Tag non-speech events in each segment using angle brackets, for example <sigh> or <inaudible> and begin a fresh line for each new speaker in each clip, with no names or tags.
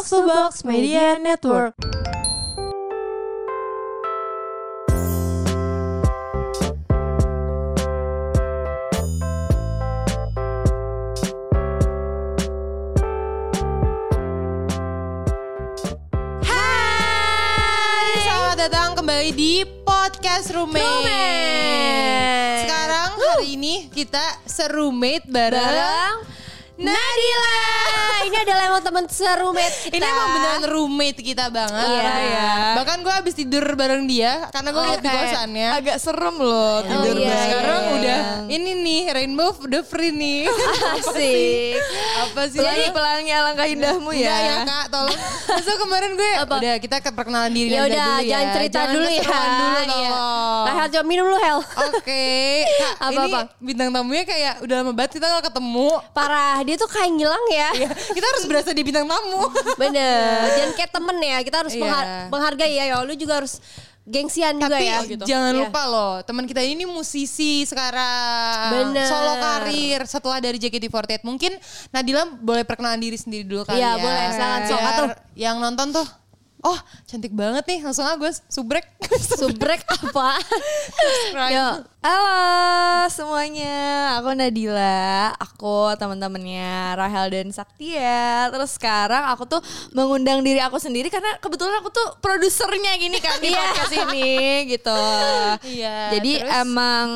Box to Box Media Network.
Hai, selamat datang kembali di podcast Roommate.
Roommate.
Sekarang hari ini kita serumate bareng,
Bareng
Nadila.
Ini adalah emang teman serumit kita.
Ini emang beneran roommate kita banget.
Iya.
ya. Bahkan gue habis tidur bareng dia karena gue lihat di
Oke.
kosannya.
agak serem loh tidur
iya,
bareng.
Sekarang
iya.
udah ini nih Rainbow udah free nih. <laughs>
Asik.
Apa sih?
Pelan pelannya alangkah indahmu ya.
Enggak ya kak, tolong. <laughs> Masa kemarin gue
Apa?
udah kita ke perkenalan diri
Ya
Nanda
udah,
dulu ya.
jangan cerita dulu ya.
dulu
Iya.
tolong.
Rahel coba minum dulu Hel.
Oke, <laughs> Kak,
Apa,
ini
apa?
bintang tamunya kayak udah lama banget kita gak ketemu.
Parah, dia tuh kayak ngilang ya.
Ya, kita harus berasa di bintang tamu. <laughs>
Bener. Jangan kayak temen ya. Kita harus
Iya.
menghar- menghargai ya. Ya lu juga harus gengsian juga
Tapi
ya.
jangan
Iya.
lupa loh, teman kita ini musisi sekarang.
Bener.
Solo karir setelah dari JKT48. Mungkin Nadila boleh perkenalan diri sendiri dulu kali
Iya,
ya.
boleh. Silakan, sok, atuh.
Yang nonton tuh, oh cantik banget nih. Langsung aja gue subrek. <laughs>
Subrek apa? Yo.
Halo semuanya, aku Nadila, aku teman-temannya Rahel dan Saktia. Terus sekarang aku tuh mengundang diri aku sendiri karena kebetulan aku tuh produsernya gini kan di
Iya.
podcast ini gitu.
Iya,
Jadi
terus?
emang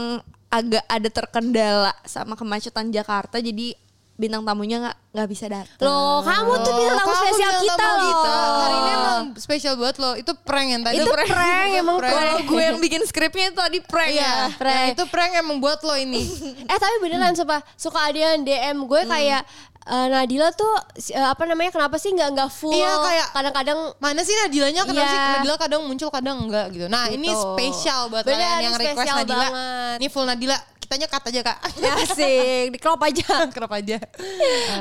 agak ada terkendala sama kemacetan Jakarta jadi bintang tamunya nggak nggak bisa datang.
Loh, kamu tuh bintang tamu spesial
bintang
kita
tamu
loh.
kita. Hari ini emang spesial buat lo. Itu prank yang tadi.
Itu prank, emang
Prank.
Kalau gue yang bikin skripnya itu tadi prank
Iya,
ya.
Prank.
Nah, itu prank emang buat lo ini. <laughs>
Eh tapi beneran sumpah suka ada yang DM gue kayak eh, Nadila tuh eh, apa namanya kenapa sih nggak nggak full?
Iya, kayak-
kadang-kadang
Mana sih Nadilanya kenapa
Iya.
sih Nadila kadang muncul kadang enggak gitu. Nah, ini
Gitu.
spesial buat
Bener,
kalian
ini
yang request
spesial
Nadila.
banget.
Ini full Nadila. Kitanya cut aja, Kak.
ya asik di crop aja. <laughs>
Kerap aja.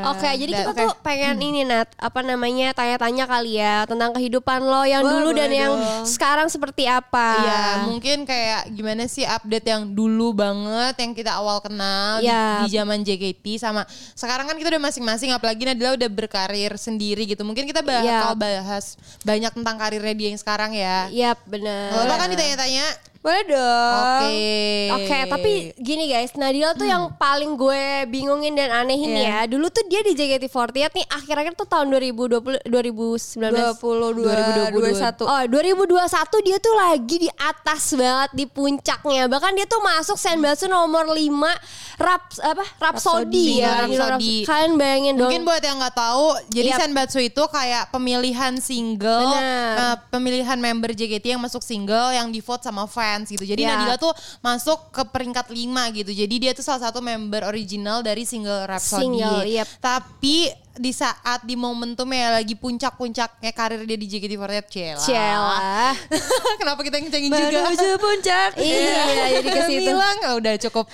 Oke, jadi
dan-
kita
oke.
tuh pengen ini Nat, apa namanya tanya-tanya kali ya tentang kehidupan lo yang
Boleh,
dulu dan
boleh
yang
dong.
sekarang seperti apa?
Iya, mungkin kayak gimana sih update yang dulu banget yang kita awal kenal di-
Iya.
di, zaman JKT sama sekarang kan kita udah masing-masing apalagi Nadila udah berkarir sendiri gitu. Mungkin kita bakal
Iya.
bahas banyak tentang karirnya dia yang sekarang ya.
Iya bener.
Boleh kan ditanya-tanya?
Boleh dong.
Oke.
Oke, tapi gini guys, Nadila tuh yang paling gue bingungin dan anehin ya. Dulu tuh dia di JKT48 nih akhir-akhir tuh tahun 2020 2019
22, 21.
Oh, 2021 dia tuh lagi di atas banget di puncaknya. Bahkan dia tuh masuk Senbatsu nomor 5 Rap apa? Rhapsody ya.
Rhapsody.
Kalian bayangin dong.
Mungkin buat yang nggak tahu, jadi
Yap.
Senbatsu itu kayak pemilihan single,
Bener.
eh, pemilihan member JKT yang masuk single yang di vote sama fans gitu. Jadi
Yap.
Nadila tuh masuk ke peringkat 5 gitu. Jadi dia tuh salah satu member original dari single Rhapsody.
Single, yap.
Tapi di saat di momentumnya lagi puncak-puncaknya karir dia di JKT48 Cela.
Cela. <laughs>
Kenapa kita ngecengin juga?
Menuju puncak. <laughs>
Iya, jadi ke situ.
bilang "Ah, udah cukup.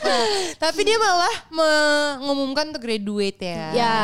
Tapi dia malah mengumumkan untuk graduate ya.
Ya,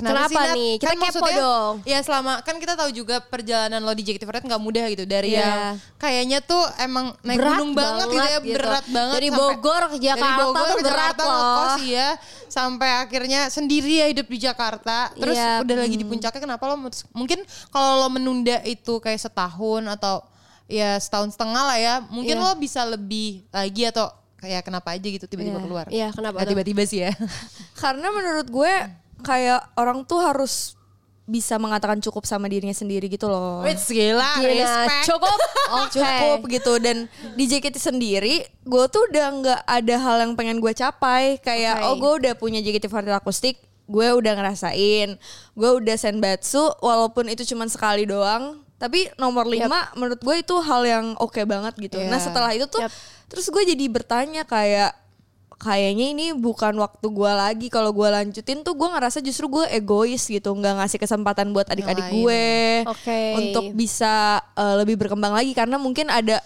Kenapa,
kenapa,
sih,
nih? Kita
Kan
kepo
maksudnya,
dong.
Ya selama kan kita tahu juga perjalanan lo di JKT48 nggak mudah gitu dari
Iya.
yang kayaknya tuh emang naik
Berat
gunung banget, gitu ya
banget gitu.
berat banget
Dari Bogor ke Jakarta
dari Bogor
tuh
ke
berat
Jakarta
loh.
ngekos ya sampai akhirnya sendiri ya hidup di Jakarta terus
Iya.
udah lagi di puncaknya kenapa lo mungkin kalau lo menunda itu kayak setahun atau ya setahun setengah lah ya mungkin
Iya.
lo bisa lebih lagi atau kayak kenapa aja gitu tiba-tiba
Iya.
keluar
Iya, kenapa
Nggak
tuh?
tiba-tiba sih ya <laughs>
Karena menurut gue kayak orang tuh harus bisa mengatakan cukup sama dirinya sendiri gitu loh.
Wait, gila,
Gila,
respect.
cukup. <laughs> Oke.
Cukup gitu dan di JKT sendiri gue tuh udah nggak ada hal yang pengen gue capai kayak
Oke.
oh gue udah punya JKT48 akustik gue udah ngerasain gue udah senbatsu walaupun itu cuma sekali doang tapi nomor 5 menurut gue itu hal yang oke banget gitu
Iya.
nah setelah itu tuh
Yap.
terus gue jadi bertanya kayak kayaknya ini bukan waktu gue lagi. Kalau gue lanjutin tuh gue ngerasa justru gue egois gitu. Nggak ngasih kesempatan buat adik-adik gue
Oke.
untuk bisa eh, lebih berkembang lagi. Karena mungkin ada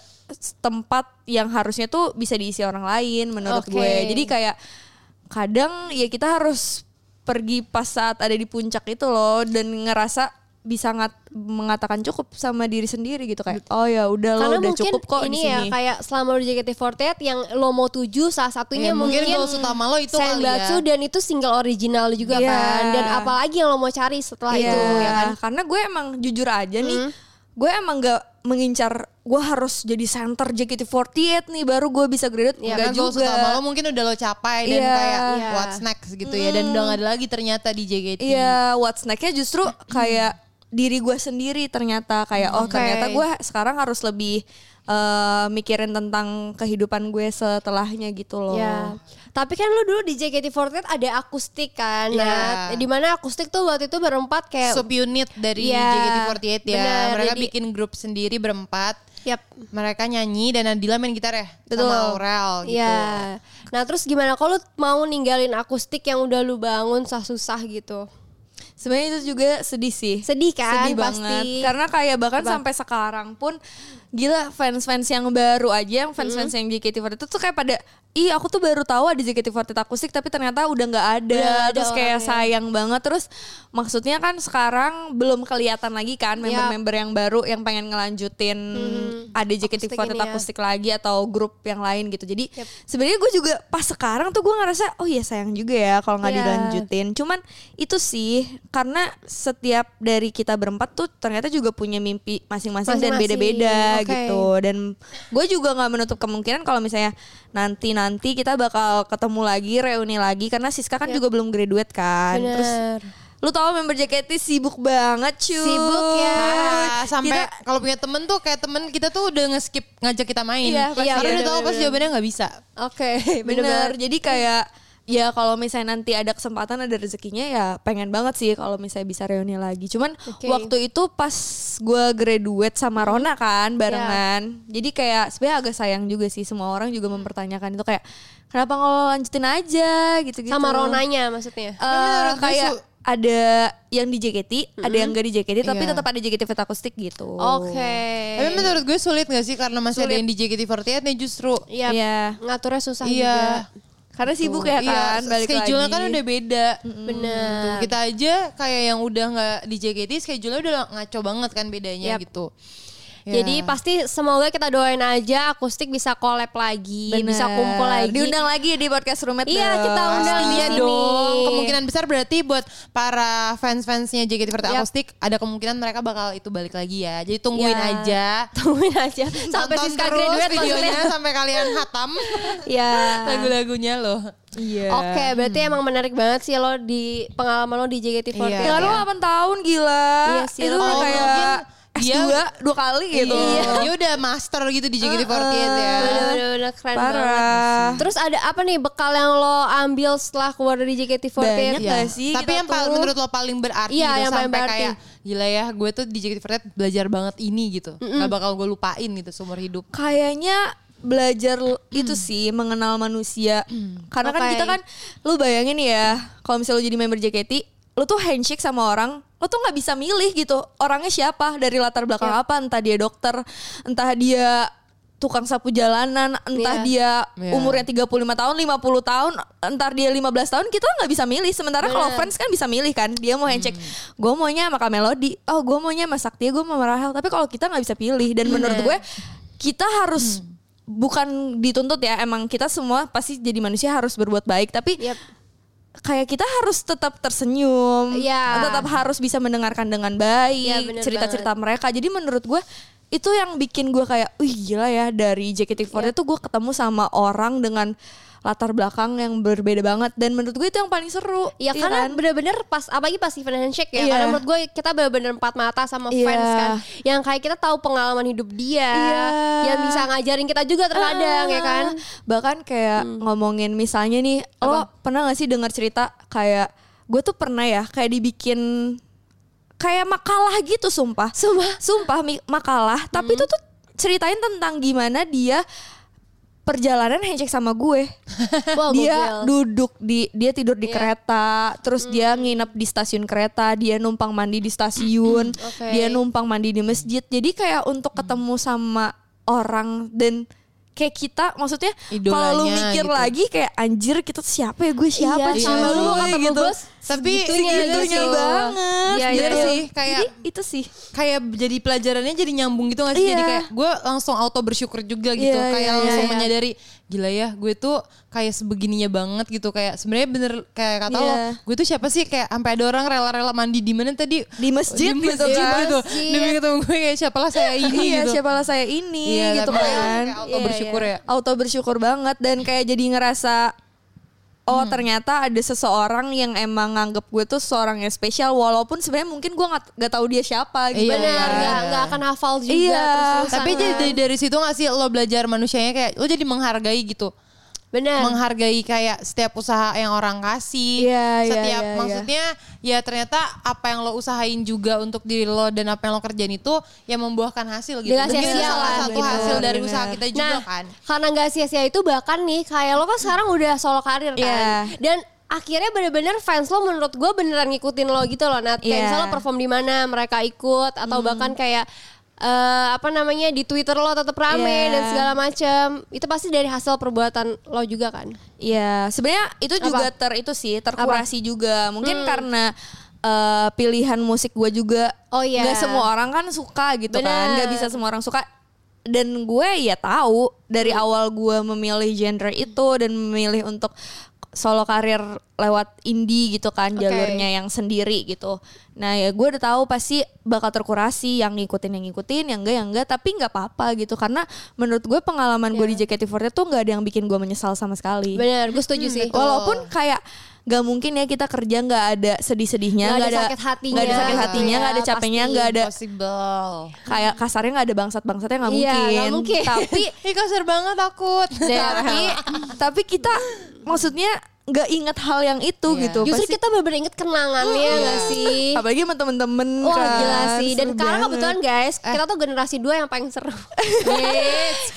tempat yang harusnya tuh bisa diisi orang lain menurut
Oke.
gue. Jadi kayak kadang ya kita harus pergi pas saat ada di puncak itu loh. Dan ngerasa bisa ngat, mengatakan cukup sama diri sendiri gitu kayak oh ya udah lo udah cukup kok
ini ya kayak selama di JKT48 yang lo mau tuju salah satunya
Ya, mungkin
mungkin,
goals utama lo itu kali ya.
Senbatsu dan itu single original juga
Iya.
kan dan apalagi yang lo mau cari setelah
Iya,
itu ya kan
Karena gue emang jujur aja nih, gue emang gak mengincar gue harus jadi center JKT48 nih baru gue bisa graduate
Ya
Nggak
kan
juga.
lo mungkin udah lo capai dan
Iya.
kayak
Iya.
what's next gitu ya dan udah gak ada lagi ternyata di JKT.
Iya, what's next-nya justru kayak diri gue sendiri ternyata kayak oh
Oke.
ternyata gue sekarang harus lebih eh, mikirin tentang kehidupan gue setelahnya gitu loh.
Ya. Tapi kan lu dulu di JKT48 ada akustik kan. Nah,
Iya.
di mana akustik tuh waktu itu berempat kayak
Subunit dari
Iya,
JKT48 ya.
benar.
Mereka
Jadi-
bikin grup sendiri berempat.
Yap.
Mereka nyanyi dan Nadila main gitar ya
Betul.
sama Aurel gitu.
Iya. Nah, terus gimana kalau lu mau ninggalin akustik yang udah lu bangun susah-susah gitu?
Sebenarnya itu juga sedih sih.
Sedih kan
Sedih
pasti.
banget. Karena kayak bahkan
Apa?
sampai sekarang pun gila fans-fans yang baru aja, yang fans-fans yang JKT48 itu tuh kayak pada Ih aku tuh baru tahu ada JKT48 akustik tapi ternyata udah nggak ada.
Udah ada
Terus kayak
orangnya.
sayang banget. Terus maksudnya kan sekarang belum kelihatan lagi kan member-member yang baru yang pengen ngelanjutin ada JKT48
Akustik ya.
akustik lagi atau grup yang lain gitu. Jadi
Yep.
sebenarnya gue juga pas sekarang tuh gue ngerasa oh iya sayang juga ya kalau nggak
Iya.
dilanjutin. Cuman itu sih karena setiap dari kita berempat tuh ternyata juga punya mimpi masing-masing dan beda-beda
oke.
gitu. Dan gue juga nggak menutup kemungkinan kalau misalnya nanti nanti kita bakal ketemu lagi reuni lagi karena Siska kan juga belum graduate kan. Terus
Bener.
lu tau member JKT sibuk banget cuy.
Sibuk ya.
Ah, sampai kalau punya temen tuh kayak temen kita tuh udah nge-skip ngajak kita main.
Iya, pasti.
Karena
Iya,
udah tahu
bener-bener.
pas jawabannya nggak bisa.
Oke, <laughs>
Bener.
bener-bener.
Jadi kayak ya kalau misalnya nanti ada kesempatan ada rezekinya ya pengen banget sih kalau misalnya bisa reuni lagi. Cuman
Oke.
waktu itu pas gue graduate sama Rona kan barengan. Jadi kayak sebenarnya agak sayang juga sih semua orang juga mempertanyakan itu kayak kenapa nggak lanjutin aja gitu-gitu.
Sama Ronanya maksudnya.
Eh,
menurut gue
kayak ada yang di JKT, ada yang gak di JKT, tapi
Iya.
tetap ada JKT Vet Akustik gitu.
Oke.
Tapi menurut gue sulit gak sih karena masih ada yang di JKT48 nih justru.
Iya.
Iya.
Ngaturnya susah
Iya.
juga.
Karena sibuk ya
Iya,
kan, balik
schedule-nya
lagi.
kan udah beda.
Bener.
Tuh, kita aja kayak yang udah nggak di JKT schedule-nya udah ngaco banget kan bedanya
Yap.
gitu. Ya.
Jadi pasti semoga kita doain aja akustik bisa collab lagi,
Bener.
bisa kumpul lagi.
Diundang lagi di podcast Roommate
Iya,
dong.
kita undang di
Pastinya
sini.
dong. Kemungkinan besar berarti buat para fans-fansnya JKT48
Yap.
Akustik ada kemungkinan mereka bakal itu balik lagi ya. Jadi tungguin
Iya.
aja. <laughs>
Tungguin aja sampai
Tonton
Siska
terus
graduate
videonya sampai kalian hatam <laughs>
Ya.
lagu-lagunya loh.
Iya.
Oke, berarti emang menarik banget sih lo di pengalaman lo di JKT48.
Iya.
Ya lu
ya.
8 tahun gila.
Iya sih,
Itu
lo
Oh,
kayak
mungkin
S2
dia-
dua kali gitu.
Iya. Dia udah master gitu di JKT48 ya.
Bener-bener keren
Parah.
banget. Terus ada apa nih bekal yang lo ambil setelah keluar dari JKT48?
Banyak
Iya.
gak sih
Tapi yang paling
tuh?
menurut lo paling berarti
Iya,
gitu,
yang paling
sampai
berarti.
kayak gila ya gue tuh di JKT48 belajar banget ini gitu. Gak bakal gue lupain gitu seumur hidup.
Kayaknya belajar itu sih mengenal manusia. Karena kan
Oke.
kita kan lu bayangin ya, kalau misalnya lu jadi member JKT, lu tuh handshake sama orang, lu tuh nggak bisa milih gitu orangnya siapa dari latar belakang apa, entah dia dokter, entah dia tukang sapu jalanan, entah
Iya.
dia
Iya.
umurnya 35 tahun, 50 tahun, entar dia 15 tahun, kita nggak bisa milih. Sementara kalau
Bener.
fans kan bisa milih kan, dia mau handshake, gue maunya sama Kak Melody, oh gue maunya sama Saktia, gue mau sama Rahel. Tapi kalau kita nggak bisa pilih, dan menurut gue kita harus bukan dituntut ya, emang kita semua pasti jadi manusia harus berbuat baik, tapi
Yap.
Kayak kita harus tetap tersenyum,
Iya.
tetap harus bisa mendengarkan dengan
Iya,
baik
bener
cerita-cerita mereka. Jadi menurut gue itu yang bikin gue kayak, wih gila ya dari JKT48
Iya.
tuh gue ketemu sama orang dengan latar belakang yang berbeda banget dan menurut gue itu yang paling seru.
Ya
iya
karena
kan?
bener-bener pas apalagi pas event handshake ya
Iya.
Karena menurut gue kita bener-bener empat mata sama
Iya.
fans kan Yang kayak kita tahu pengalaman hidup dia
Iya.
Yang bisa ngajarin kita juga terkadang ya kan
Ah, Bahkan kayak ngomongin misalnya nih, lo pernah gak sih dengar cerita kayak gue tuh pernah ya kayak dibikin kayak makalah gitu sumpah.
Sumpah?
Sumpah makalah, tapi itu tuh ceritain tentang gimana dia perjalanan handshake sama gue. <laughs>
Wah
dia
gokil.
duduk di dia tidur di
Iya.
kereta, terus dia nginep di stasiun kereta, dia numpang mandi di stasiun, <clears throat>
Oke.
dia numpang mandi di masjid. Jadi kayak untuk ketemu sama orang dan kayak kita maksudnya kalau lu mikir
gitu.
lagi kayak anjir kita siapa ya gue siapa
Iya, sama lu ketemu
gitu.
gue
Tapi
Segitunya
segitunya
gitu.
banget.
Iya,
Bener
iya.
sih, kayak
Jadi itu sih.
kayak jadi pelajarannya jadi nyambung gitu gak sih? Jadi
Iya.
kayak gue langsung auto bersyukur juga gitu.
Iya,
kayak
iya,
langsung
iya.
menyadari gila ya gue tuh kayak sebegininya banget gitu. Kayak sebenarnya bener kayak kata
Iya.
lo, gue tuh siapa sih kayak sampai ada orang rela-rela mandi di mana tadi?
Di masjid
di
gitu
masjid
kan.
gitu.
Masjid.
Demi ketemu gue kayak siapalah saya ini <laughs>
iya,
gitu.
siapalah saya ini
Iya,
gitu kan.
kayak auto
Iya,
bersyukur ya.
Auto bersyukur banget dan kayak jadi ngerasa Oh
Hmm.
ternyata ada seseorang yang emang nganggep gue tuh seorang yang spesial walaupun sebenarnya mungkin gue nggak nggak tahu dia siapa gitu.
Iya,
Benar,
iya.
nggak nggak akan hafal juga
Iya.
Tapi
kan.
jadi dari, dari situ gak sih lo belajar manusianya kayak lo jadi menghargai gitu.
Benar.
menghargai kayak setiap usaha yang orang kasih.
Iya, iya,
setiap
iya, iya.
maksudnya ya ternyata apa yang lo usahain juga untuk diri lo dan apa yang lo kerjain itu ya membuahkan hasil gitu. Itu
sia-sia
salah
kan,
satu
gitu.
hasil dari
Bener.
usaha kita juga
nah,
kan.
karena nggak sia-sia itu bahkan nih kayak lo kan sekarang udah solo karir kan.
Iya.
Dan akhirnya bener-bener fans lo menurut gue beneran ngikutin lo gitu loh Nat. Kayak
Iya.
misalnya lo perform di mana mereka ikut atau bahkan kayak eh, apa namanya di Twitter lo tetap rame
Iya.
dan segala macam. Itu pasti dari hasil perbuatan lo juga kan.
Iya, sebenarnya itu juga
Apa?
ter itu sih terkurasi juga. Mungkin karena eh, pilihan musik gue juga
Oh, iya.
nggak semua orang kan suka gitu kan,
Bener.
nggak bisa semua orang suka. Dan gue ya tahu dari awal gue memilih genre itu dan memilih untuk solo karir lewat indie gitu kan
Oke.
jalurnya yang sendiri gitu. Nah ya gue udah tahu pasti bakal terkurasi yang ngikutin yang ngikutin, yang enggak yang enggak. Tapi nggak apa-apa gitu karena menurut gue pengalaman gue di JKT48 tuh nggak ada yang bikin gue menyesal sama sekali.
Bener, gue setuju sih.
Walaupun kayak nggak mungkin ya kita kerja nggak ada sedih-sedihnya,
Nggak ada
ada
sakit hatinya
nggak ada sakit hatinya,
ya,
nggak ada capeknya,
pasti.
nggak ada
Possible.
kayak kasarnya nggak ada bangsat-bangsatnya nggak
Iya,
mungkin.
nggak mungkin.
Tapi <laughs>
Ih kasar banget takut. <laughs>
tapi tapi kita maksudnya nggak inget hal yang itu
Iya.
gitu.
Justru
Pasti-
kita bener-bener inget kenangannya gak sih?
apalagi sama temen-temen
Wah
kan.
gila sih Dan
Seru
karena
banget.
kebetulan guys Kita tuh generasi dua yang paling seru <laughs>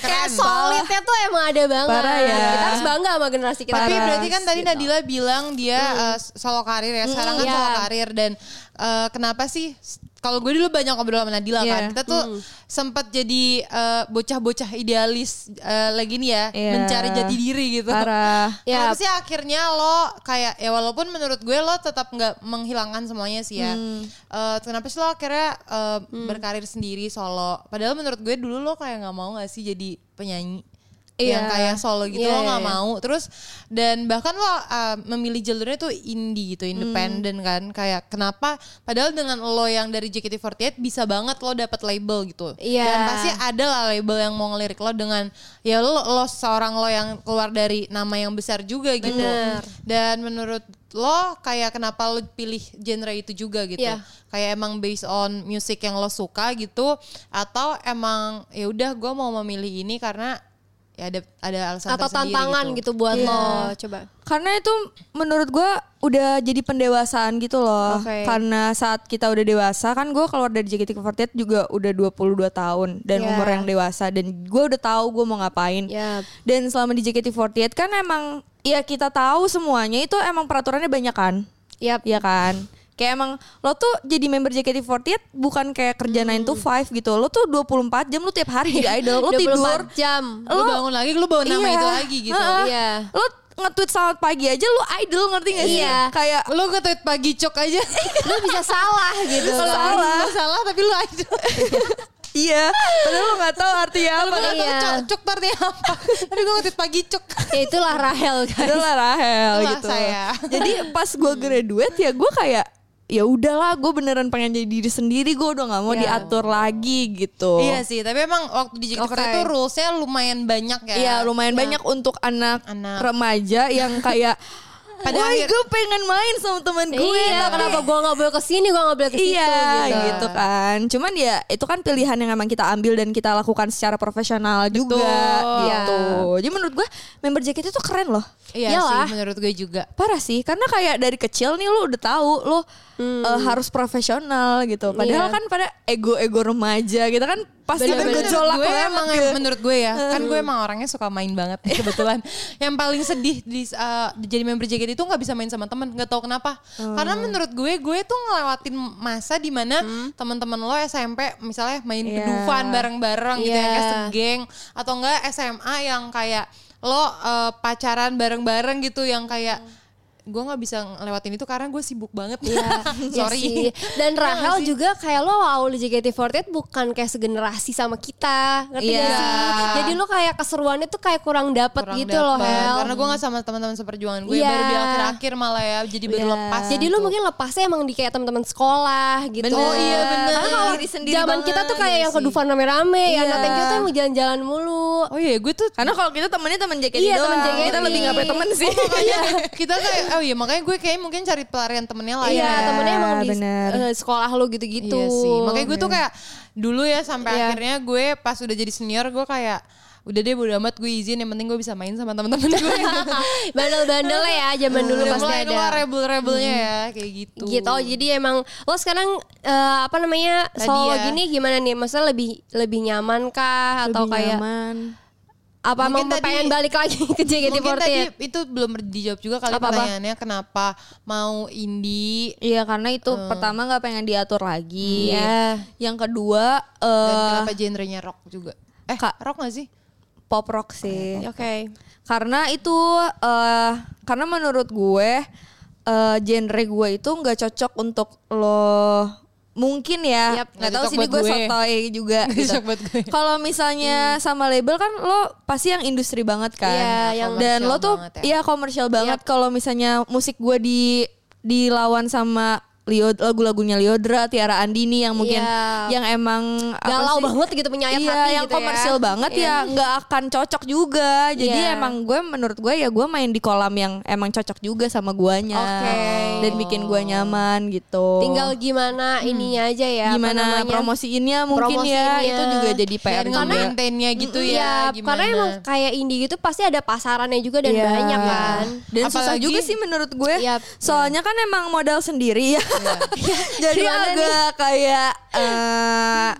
Kayak solidnya tuh emang ada banget
Parah ya.
Kita harus bangga sama generasi kita
Tapi berarti kan tadi Nadila bilang dia eh, solo karir ya. Sekarang kan
iya.
solo karir dan eh, kenapa sih? Kalau gue dulu banyak ngobrol sama Nadila kan.
Iya.
Kita tuh sempat jadi eh, bocah-bocah idealis eh, lagi nih ya,
Iya.
mencari jati diri gitu.
Parah.
Ya.
Kenapa sih akhirnya lo kayak ya walaupun menurut gue lo tetap nggak menghilangkan semuanya sih ya.
Hmm.
Eh, kenapa sih lo akhirnya eh, berkarir sendiri solo? Padahal menurut gue dulu lo kayak nggak mau nggak sih jadi penyanyi?
Iya.
Yang kayak solo gitu
Iya,
lo
iya,
nggak
iya.
mau. Terus dan bahkan lo uh, memilih jalurnya tuh indie gitu, independen kan. Kayak kenapa? Padahal dengan lo yang dari JKT48 bisa banget lo dapet label gitu.
Iya.
Dan pasti ada lah label yang mau ngelirik lo dengan ya lo lo seorang lo yang keluar dari nama yang besar juga gitu.
Bener.
Dan menurut lo kayak kenapa lo pilih genre itu juga gitu?
Iya.
Kayak emang based on music yang lo suka gitu atau emang ya udah gue mau memilih ini karena ya ada ada alasan
Atau tantangan gitu, buat
Iya.
lo Coba
Karena itu menurut gue udah jadi pendewasaan gitu loh.
Oke.
Karena saat kita udah dewasa kan gue keluar dari JKT48 juga udah 22 tahun dan
Iya.
umur yang dewasa dan gue udah tahu gue mau ngapain.
Ya.
Dan selama di JKT48 kan emang ya kita tahu semuanya itu emang peraturannya banyak kan.
Yap.
Iya kan? Kayak emang lo tuh jadi member JKT48 bukan kayak kerja 9 to 5 gitu. Lo tuh 24 jam lo tiap hari jadi idol. Lo
24
tidur.
jam
Lu bangun lagi, lu bawa nama
Iya.
itu lagi gitu.
Heeh.
Iya
Lo nge-tweet selamat pagi aja lo idol ngerti gak sih?
Iya.
Kayak
Lu nge-tweet pagi cok aja.
Lu bisa salah gitu
Salah.
Lu salah tapi lu idol.
iya. Padahal lo gak tahu artinya apa.
Lu gak tau
Iya.
cok, cok tuh artinya apa. tapi gue nge-tweet pagi cok.
Ya itulah Rahel guys
Itulah Rahel
Itulah
gitu.
saya.
Jadi pas gue graduate ya gue kayak ya udahlah gue beneran pengen jadi diri sendiri gue udah nggak mau
Iya.
diatur lagi gitu.
Iya sih, tapi emang waktu di JKT48
Oke.
itu rulesnya lumayan banyak ya.
Iya lumayan banyak untuk anak,
Anak.
remaja yang <laughs> kayak
Pada
Wah
akhir-
gue pengen main sama teman gue
Iya
tapi-
kenapa gue gak boleh ke sini Gue gak boleh ke situ
Iya
gitu.
gitu. kan Cuman ya itu kan pilihan yang emang kita ambil Dan kita lakukan secara profesional juga gitu Jadi menurut gue member JKT itu keren loh
Iya
Iyalah.
sih, menurut gue juga.
Parah sih Karena kayak dari kecil nih lu udah tahu Lu eh, harus profesional gitu Padahal
Iya.
kan pada ego-ego remaja gitu kan Pasti
Bener-bener.
bergejolak
gue emang
gitu.
menurut gue ya kan gue emang orangnya suka main banget kebetulan <laughs> yang paling sedih di uh, jadi member JKT itu nggak bisa main sama temen nggak tahu kenapa karena menurut gue gue tuh ngelewatin masa di mana teman-teman lo SMP misalnya main
Iya.
kedufan bareng-bareng gitu ya kayak
Iya.
segeng atau enggak SMA yang kayak lo uh, pacaran bareng-bareng gitu yang kayak gue nggak bisa ngelewatin itu karena gue sibuk banget.
Iya, <laughs>
Sorry.
sih. <laughs> Dan
Iya
Rahel
nggak sih?
juga kayak lo awal di JKT48 bukan kayak segenerasi sama kita, ngerti
Iya.
gak sih? Jadi lo kayak keseruannya tuh kayak kurang dapet
Kurang
gitu loh
dapet.
Hel.
Karena gue gak sama teman-teman seperjuangan gue
Iya.
baru di akhir-akhir malah ya jadi baru lepas.
Jadi
gitu.
lu mungkin lepasnya emang di kayak teman-teman sekolah gitu.
Bener.
Oh iya, bener.
Karena kalau
Diri sendiri
zaman
banget.
kita tuh kayak
Iya
yang ke
sih.
Dufan rame-rame ya.
Iya.
Nah, thank you tuh emang jalan-jalan mulu.
Oh iya gue tuh
Karena kalau kita temennya temen JKT
Iya,
doang.
temen JKT.
Kita lebih gak punya temen sih.
makanya kita kayak <laughs> oh iya makanya gue kayak mungkin cari pelarian temennya lah
Iya,
ya.
temennya emang di
bener.
eh, sekolah lu gitu-gitu.
Iya sih. Makanya gue tuh kayak dulu ya sampai
Iya.
akhirnya gue pas udah jadi senior gue kayak udah deh bodo amat gue izin yang penting gue bisa main sama teman-teman gue. <laughs> <laughs>
Bandel-bandel ya zaman dulu
udah
pasti
mulai
ada.
keluar rebel-rebelnya ya kayak gitu.
gitu oh jadi emang lo sekarang eh, apa namanya
Tadi
solo
ya.
gini gimana nih maksudnya lebih lebih nyaman kah atau
Lebih
kayak
nyaman.
Apa
Mungkin
emang
tadi-
pengen balik lagi <laughs> ke JKT48
Mungkin tadi itu belum dijawab juga kali
Apa-apa?
pertanyaannya kenapa mau indie
Iya karena itu pertama nggak pengen diatur lagi.
Iya.
Yang kedua
dan
eh
kenapa genrenya rock juga. Eh,
Kak.
rock gak sih?
pop rock sih.
oke
Karena itu eh karena menurut gue eh genre gue itu nggak cocok untuk lo mungkin ya
Yap,
nggak tahu
cocok
sih ini
buat
gue sotoy juga gitu. Kalau misalnya sama label kan lo pasti yang industri banget kan.
Iya, yang
dan lo
komersial
tuh
banget ya.
iya komersial banget kalau misalnya musik gue di dilawan sama Leo, lagu-lagunya Liodra, Tiara Andini yang mungkin
Iya.
yang emang
galau banget gitu penyayat
iya,
hati
yang
gitu
komersial
ya.
banget
Iya.
ya nggak akan cocok juga. Jadi
Iya.
emang gue menurut gue ya gue main di kolam yang emang cocok juga sama guanya.
Oke.
Dan bikin gue nyaman gitu.
tinggal gimana ininya aja ya
gimana
namanya?
promosiinnya mungkin ya itu juga jadi PR
Dan
juga.
nge-maintainnya gitu
Iya,
ya gimana.
karena emang kayak indie gitu pasti ada pasarannya juga dan
Iya.
banyak kan.
Dan susah
Apalagi-
juga sih menurut gue.
Iya.
Soalnya kan emang modal sendiri ya. <laughs> <laughs> Jadi
Gimana
agak kayak eh,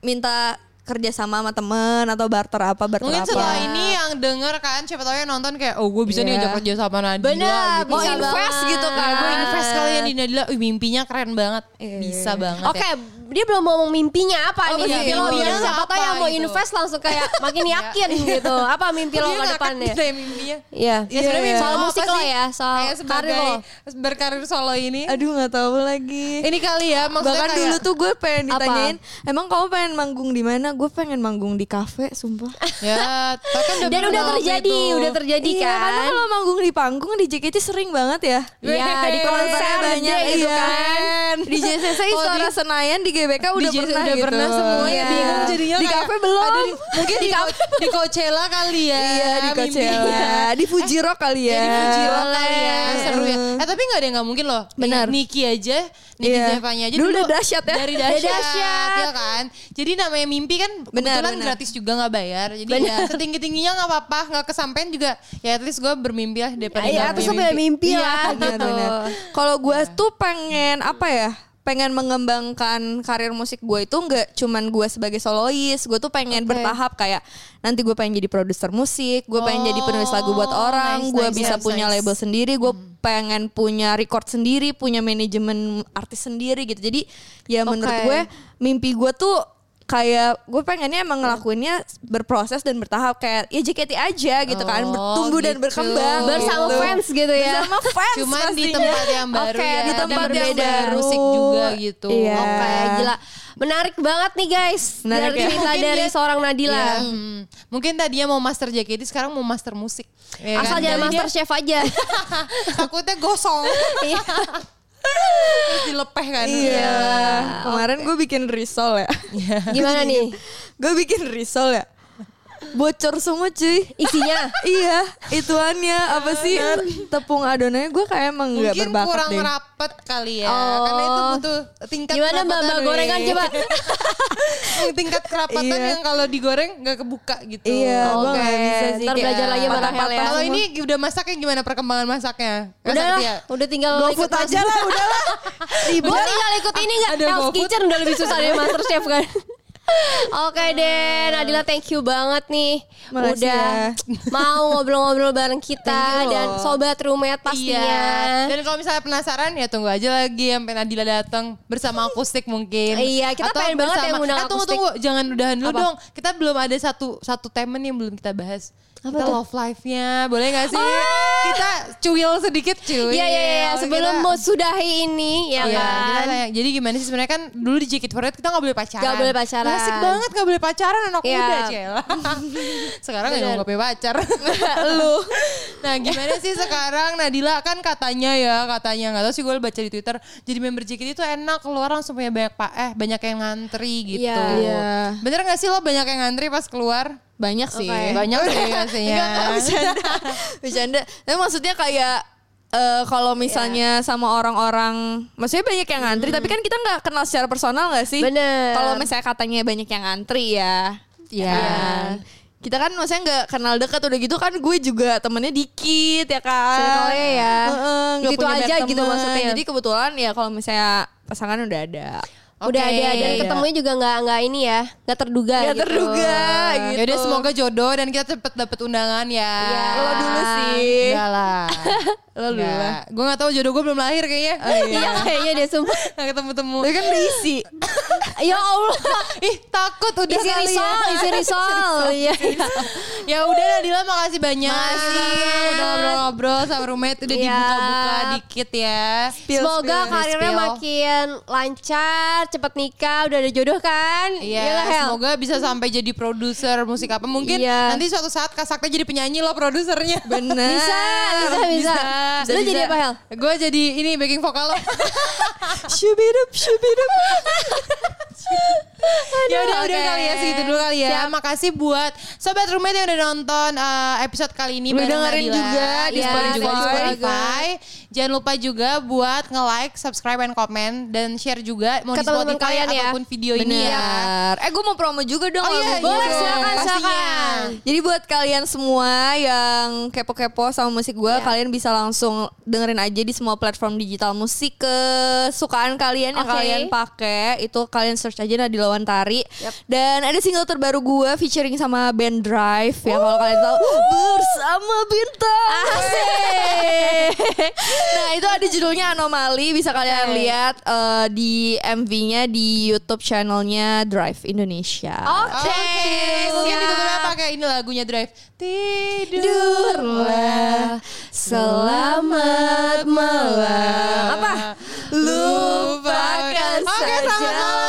minta kerja sama sama temen atau barter apa barter
Mungkin
apa.
setelah ini yang denger kan siapa tahu yang nonton kayak oh gue bisa nih
Iya.
ajak kerja sama Nadila
Bener,
gitu.
mau
bisa
invest
banget.
gitu kan.
Gue invest kali ya di Nadila, Wih, mimpinya keren banget. Bisa banget
Oke,
ya.
Dia belum ngomong mimpinya apa
Oh,
nih?
iya,
Mimpi lo siapa
apa
tahu yang mau
gitu.
invest langsung kayak <laughs> makin yakin gitu. Apa mimpi lo ke depannya?
ya mimpinya.
Iya.
Ya sebenarnya mimpi
soal musik lo ya, soal
Kayak
karir
sebagai
lo.
berkarir solo ini.
Aduh nggak tahu lagi.
Ini kali ya maksudnya
Bahkan
kayak,
dulu tuh gue pengen
Apa?
ditanyain, emang kamu pengen manggung di mana? Gue pengen manggung di kafe, sumpah. <laughs>
ya, kan udah
Dan udah terjadi,
itu.
udah terjadi
Iya, karena
kan.
kalau manggung di panggung di JKT sering banget ya.
Iya, di
Konsernya
konser
banyak iya.
kan.
Di JCC Istora Senayan di GBK udah
di JC
pernah
udah
gitu.
pernah semuanya
Iya.
bingung jadinya
Di kafe belum.
aduh, di- mungkin di, <laughs> di Coachella kali ya
Iya di. Coachella, <laughs> di Fuji Rock kali ya.
Ya, di Fuji Rock kali ya seru ya eh tapi gak ada yang gak mungkin loh
Benar.
Niki aja Niki
Iya.
Zevanya aja
Dulu udah dahsyat ya.
dari
Udah
dahsyat, ya kan jadi namanya mimpi kan
Benar,
kebetulan
benar.
gratis juga gak bayar jadi ya setinggi tingginya gak apa-apa gak kesampaian juga ya at least gue bermimpi lah daripada
Iya,
nggak
terus
punya
punya mimpi
Iya,
lah gitu.
Kalau gue tuh pengen apa ya? Pengen mengembangkan karir musik gue itu nggak cuman gue sebagai solois, gue tuh pengen
Oke.
bertahap kayak nanti gue pengen jadi produser musik, gue pengen jadi penulis lagu buat
Oh,
orang,
nice,
gue
nice,
bisa
nice,
punya
nice.
label sendiri, gue pengen punya record sendiri, punya manajemen artis sendiri gitu. Jadi ya menurut
Oke.
gue mimpi gue tuh kayak gue pengennya emang ngelakuinnya berproses dan bertahap kayak ya JKT aja gitu kan
Oh,
bertumbuh dan
gitu.
berkembang
Bersama
gitu.
fans gitu ya.
bersama fans
cuman di tempat yang baru
Oke,
ya
di
dan
tempat yang
berbeda
baru.
musik juga gitu
Iya.
Oke, gila. Menarik banget nih guys.
Menarik
dari
ya.
cerita
Mungkin
dari
dia-
seorang Nadila.
Iya, hmm. Mungkin tadinya mau master JKT sekarang mau master musik. Ya
Asal
kan?
jangan
Jadi
master
dia
chef aja. <laughs>
takutnya gosong.
Iya.
Terus dilepeh kan.
Iya. Kemarin gue bikin risol ya.
Gimana nih?
gue bikin risol ya. Bocor semua cuy.
Isinya? <laughs>
iya, ituannya apa sih tepung adonannya gue kayak emang nggak
Mungkin
berbakat
kurang
deh.
rapet kali ya.
Oh.
Karena itu butuh tingkat
Gimana mbak mbak gorengan <laughs> coba?
tingkat kerapatan
Iya.
yang kalau digoreng nggak kebuka gitu.
Iya,
Oke,
nggak bisa sih.
ntar belajar lagi sama Rahel ya.
Kalau ini udah masaknya gimana perkembangan masaknya? Nggak
Udah lah,
ya?
udah tinggal ikut
aja lah, udah lah. <laughs>
Tinggal ikut ini gak?
Ada
Hell's
GoFood.
Kitchen udah lebih susah dari Master Chef kan? Oke deh, Nadila thank you banget nih
Makasih
udah
ya.
mau ngobrol-ngobrol bareng kita dan sobat roommate pastinya.
Iya. Dan kalau misalnya penasaran ya tunggu aja lagi sampai Nadila datang bersama akustik mungkin.
Iya, kita pengen banget ya ngundang
eh, tunggu
akustik.
tunggu, jangan udahan dulu
Apa?
dong. Kita belum ada satu satu temen yang belum kita bahas.
Apa
kita
tuh?
love life-nya, boleh gak sih? Kita cuil sedikit cuy.
Iya iya iya, sebelum
kita-
mau sudahi ini ya
Iya, kita
kan.
kayak- jadi gimana sih sebenarnya kan dulu di Jacket for It kita gak boleh pacaran.
Nggak boleh pacaran.
Asik banget gak boleh pacaran anak
Iya.
muda Cela. <laughs> sekarang ya gak punya pacar. <laughs> Lu. Nah gimana sih sekarang Nadila kan katanya ya katanya gak tahu sih gue baca di Twitter jadi member JKT itu enak keluar langsung punya banyak pak eh banyak yang ngantri gitu.
Iya.
Iya.
Bener gak sih lo banyak yang ngantri pas keluar?
Banyak sih.
Oke.
Banyak sih. <laughs>
Enggak, <laughs> bercanda. bercanda. Tapi maksudnya kayak eh, kalau misalnya sama orang-orang, maksudnya banyak yang ngantri, tapi kan kita nggak kenal secara personal nggak sih?
Bener.
Kalau misalnya katanya banyak yang ngantri ya,
Iya.
kan? Kita kan maksudnya nggak kenal dekat udah gitu kan gue juga temennya dikit ya kan.
Circle-nya ya.
Heeh, nggak
Gitu
punya
aja
banyak
gitu
temen.
maksudnya.
Jadi kebetulan ya kalau misalnya pasangan udah ada.
Udah
Oke.
ada dan
Iya.
ketemunya juga nggak nggak ini ya, nggak terduga.
Nggak
gitu.
terduga gitu.
Yaudah semoga jodoh dan kita cepet dapet undangan ya.
Iya.
Lo dulu sih.
Enggak lah. <laughs>
Lo dulu lah.
Gue gak tahu jodoh gue belum lahir kayaknya.
Iya kayaknya deh sumpah. <laughs>
Gak ketemu-temu.
Tapi kan diisi. <laughs>
ya Allah.
Ih takut udah
Isi
kali
risol,
ya.
isi risol. Iya.
Ya udah Nadila makasih banyak.
Makasih.
Udah ngobrol-ngobrol sama roommate udah
Iya.
dibuka-buka dikit ya.
Semoga
spill.
karirnya
Spill.
makin lancar, cepet nikah, udah ada jodoh kan?
Iya,
Iyalah, Hel.
semoga bisa sampai jadi produser musik apa. Mungkin
Iya.
nanti suatu saat Kak jadi penyanyi loh produsernya.
Bener.
Bisa, bisa, bisa. Lu jadi apa Hel?
Gue jadi ini backing vokal lo. <laughs>
Syubidup, syubidup. <laughs>
ya udah udah
Oke.
kali ya segitu dulu kali ya. Makasih buat sobat roommate yang udah nonton uh, episode kali ini
Udah dengerin
Nadila.
juga di
Iya,
Spotify.
juga di Spotify. Jangan lupa juga buat nge-like, subscribe, and comment dan share juga mau
Ke
di Spotify
kalian ya.
ataupun video ini ya.
Bener. Eh gue mau promo juga dong.
Oh iya,
Boleh,
gue.
silakan, silakan.
Jadi buat kalian semua yang kepo-kepo sama musik gue,
Iya.
kalian bisa langsung dengerin aja di semua platform digital musik kesukaan kalian yang
Oke.
kalian pakai. Itu kalian search aja Nadila Wantari.
Yap.
Dan ada single terbaru gue featuring sama band Drive ya kalau kalian tahu bersama bintang. Nah itu ada judulnya Anomali bisa kalian
Oke.
lihat eh, di MV-nya di YouTube channelnya Drive Indonesia.
Oke.
Mungkin
siap.
ditutupnya pakai ini lagunya Drive. Tidur.
Tidurlah selamat malam. Apa? Lupakan
Oke,
saja.